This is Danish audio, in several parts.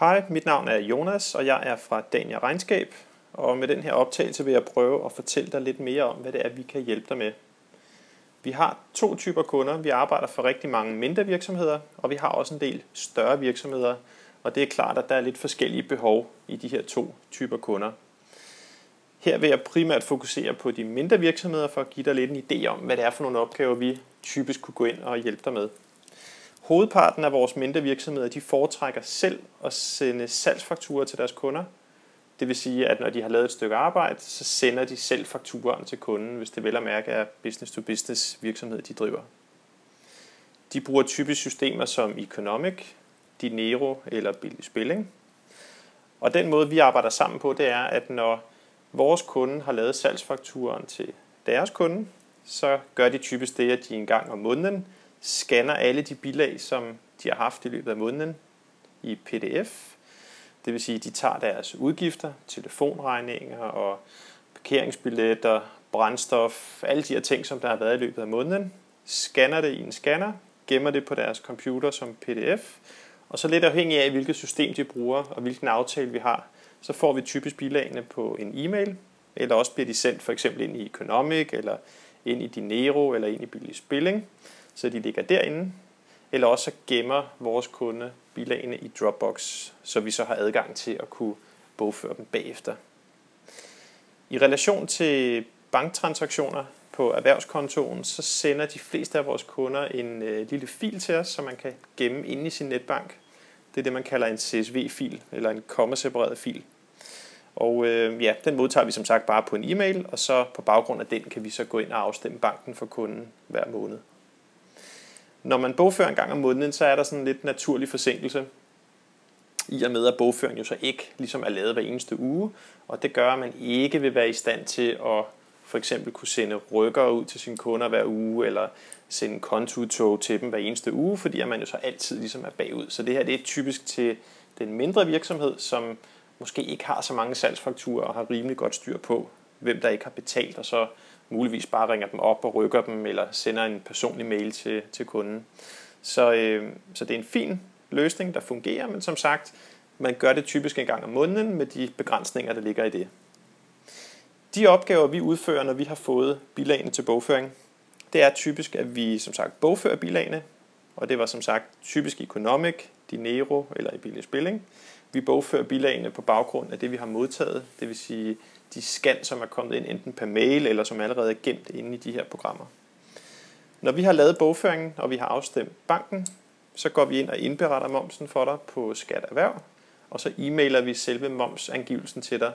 Hej, mit navn er Jonas, og jeg er fra Dania Regnskab. Og med den her optagelse vil jeg prøve at fortælle dig lidt mere om, hvad det er, vi kan hjælpe dig med. Vi har to typer kunder. Vi arbejder for rigtig mange mindre virksomheder, og vi har også en del større virksomheder. Og det er klart, at der er lidt forskellige behov i de her to typer kunder. Her vil jeg primært fokusere på de mindre virksomheder for at give dig lidt en idé om, hvad det er for nogle opgaver, vi typisk kunne gå ind og hjælpe dig med. Hovedparten af vores mindre virksomheder de foretrækker selv at sende salgsfakturer til deres kunder. Det vil sige, at når de har lavet et stykke arbejde, så sender de selv fakturaen til kunden, hvis det vel at mærke er business-to-business virksomhed, de driver. De bruger typisk systemer som Economic, Dinero eller Billig Spilling. Og den måde, vi arbejder sammen på, det er, at når vores kunde har lavet salgsfakturen til deres kunde, så gør de typisk det, at de en gang om måneden scanner alle de bilag, som de har haft i løbet af måneden i PDF. Det vil sige, at de tager deres udgifter, telefonregninger og parkeringsbilletter, brændstof, alle de her ting, som der har været i løbet af måneden, scanner det i en scanner, gemmer det på deres computer som PDF, og så lidt afhængig af, hvilket system de bruger og hvilken aftale vi har, så får vi typisk bilagene på en e-mail, eller også bliver de sendt for eksempel ind i Economic, eller ind i Dinero, eller ind i Billig Spilling, så de ligger derinde. Eller også så gemmer vores kunde bilagene i Dropbox, så vi så har adgang til at kunne bogføre dem bagefter. I relation til banktransaktioner på erhvervskontoen, så sender de fleste af vores kunder en øh, lille fil til os, som man kan gemme inde i sin netbank. Det er det, man kalder en CSV-fil, eller en komma-separeret fil. Og øh, ja, den modtager vi som sagt bare på en e-mail, og så på baggrund af den kan vi så gå ind og afstemme banken for kunden hver måned. Når man bogfører en gang om måneden, så er der sådan en lidt naturlig forsinkelse. I og med at bogføringen jo så ikke ligesom er lavet hver eneste uge, og det gør, at man ikke vil være i stand til at for eksempel kunne sende rykker ud til sine kunder hver uge, eller sende kontotog til dem hver eneste uge, fordi at man jo så altid ligesom er bagud. Så det her det er typisk til den mindre virksomhed, som måske ikke har så mange salgsfakturer og har rimelig godt styr på, hvem der ikke har betalt, og så muligvis bare ringer dem op og rykker dem, eller sender en personlig mail til, til kunden. Så, øh, så det er en fin løsning, der fungerer, men som sagt, man gør det typisk en gang om måneden med de begrænsninger, der ligger i det. De opgaver, vi udfører, når vi har fået bilagene til bogføring, det er typisk, at vi som sagt bogfører bilagene, og det var som sagt typisk Economic, Dinero eller i Billig Spilling. Vi bogfører bilagene på baggrund af det, vi har modtaget, det vil sige de scan, som er kommet ind enten per mail eller som allerede er gemt inde i de her programmer. Når vi har lavet bogføringen, og vi har afstemt banken, så går vi ind og indberetter momsen for dig på Skat Erhverv, og så e-mailer vi selve momsangivelsen til dig,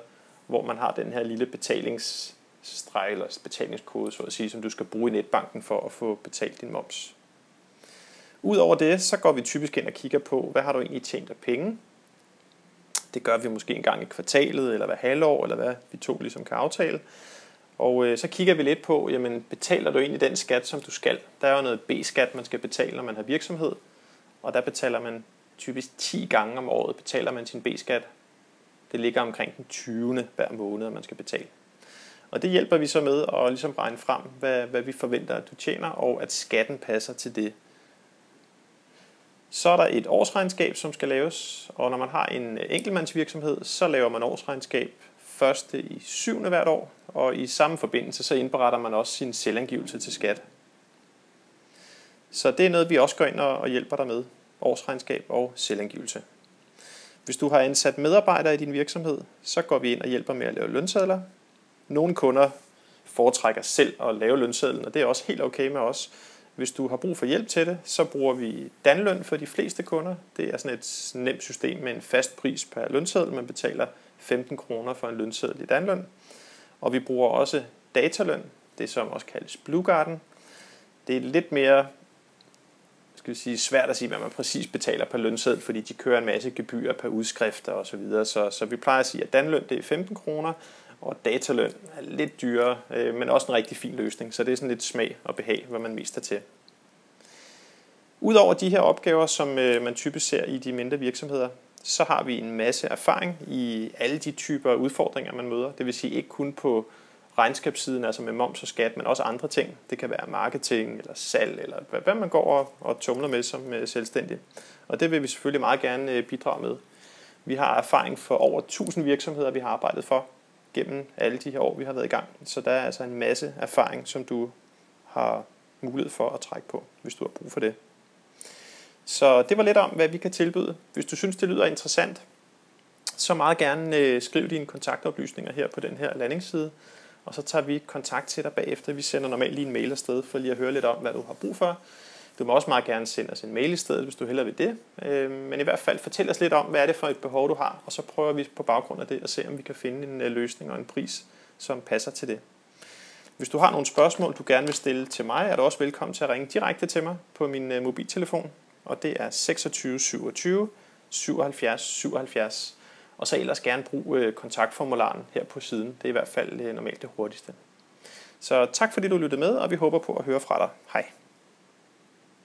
hvor man har den her lille betalingsstreg eller betalingskode, så at sige, som du skal bruge i netbanken for at få betalt din moms. Udover det, så går vi typisk ind og kigger på, hvad har du egentlig tjent af penge, det gør vi måske en gang i kvartalet, eller hver halvår, eller hvad vi to ligesom kan aftale. Og øh, så kigger vi lidt på, jamen betaler du egentlig den skat, som du skal? Der er jo noget B-skat, man skal betale, når man har virksomhed. Og der betaler man typisk 10 gange om året, betaler man sin B-skat. Det ligger omkring den 20. hver måned, man skal betale. Og det hjælper vi så med at ligesom regne frem, hvad, hvad vi forventer, at du tjener, og at skatten passer til det, så er der et årsregnskab, som skal laves, og når man har en enkeltmandsvirksomhed, så laver man årsregnskab første i syvende hvert år, og i samme forbindelse så indberetter man også sin selvangivelse til skat. Så det er noget, vi også går ind og hjælper dig med, årsregnskab og selvangivelse. Hvis du har ansat medarbejdere i din virksomhed, så går vi ind og hjælper med at lave lønsedler. Nogle kunder foretrækker selv at lave lønsedlen, og det er også helt okay med os. Hvis du har brug for hjælp til det, så bruger vi Danløn for de fleste kunder. Det er sådan et nemt system med en fast pris per lønseddel. Man betaler 15 kroner for en lønseddel i Danløn. Og vi bruger også dataløn, det som også kaldes Blue Garden. Det er lidt mere skal vi sige, svært at sige, hvad man præcis betaler per lønseddel, fordi de kører en masse gebyrer per udskrifter osv. Så, videre. så, så vi plejer at sige, at danløn det er 15 kroner, og dataløn er lidt dyrere, øh, men også en rigtig fin løsning. Så det er sådan lidt smag og behag, hvad man mest er til. Udover de her opgaver, som øh, man typisk ser i de mindre virksomheder, så har vi en masse erfaring i alle de typer udfordringer, man møder. Det vil sige ikke kun på regnskabssiden, altså med moms og skat, men også andre ting. Det kan være marketing eller salg, eller hvad man går og, og tumler med som øh, selvstændig. Og det vil vi selvfølgelig meget gerne øh, bidrage med. Vi har erfaring for over 1000 virksomheder, vi har arbejdet for gennem alle de her år, vi har været i gang. Så der er altså en masse erfaring, som du har mulighed for at trække på, hvis du har brug for det. Så det var lidt om, hvad vi kan tilbyde. Hvis du synes, det lyder interessant, så meget gerne øh, skriv dine kontaktoplysninger her på den her landingsside, og så tager vi kontakt til dig bagefter. Vi sender normalt lige en mail afsted for lige at høre lidt om, hvad du har brug for. Du må også meget gerne sende os en mail i stedet, hvis du hellere vil det. Øh, men i hvert fald fortæl os lidt om, hvad er det for et behov, du har, og så prøver vi på baggrund af det at se, om vi kan finde en øh, løsning og en pris, som passer til det. Hvis du har nogle spørgsmål, du gerne vil stille til mig, er du også velkommen til at ringe direkte til mig på min øh, mobiltelefon, og det er 26 27 77 77. Og så ellers gerne brug kontaktformularen her på siden. Det er i hvert fald normalt det hurtigste. Så tak fordi du lyttede med, og vi håber på at høre fra dig. Hej.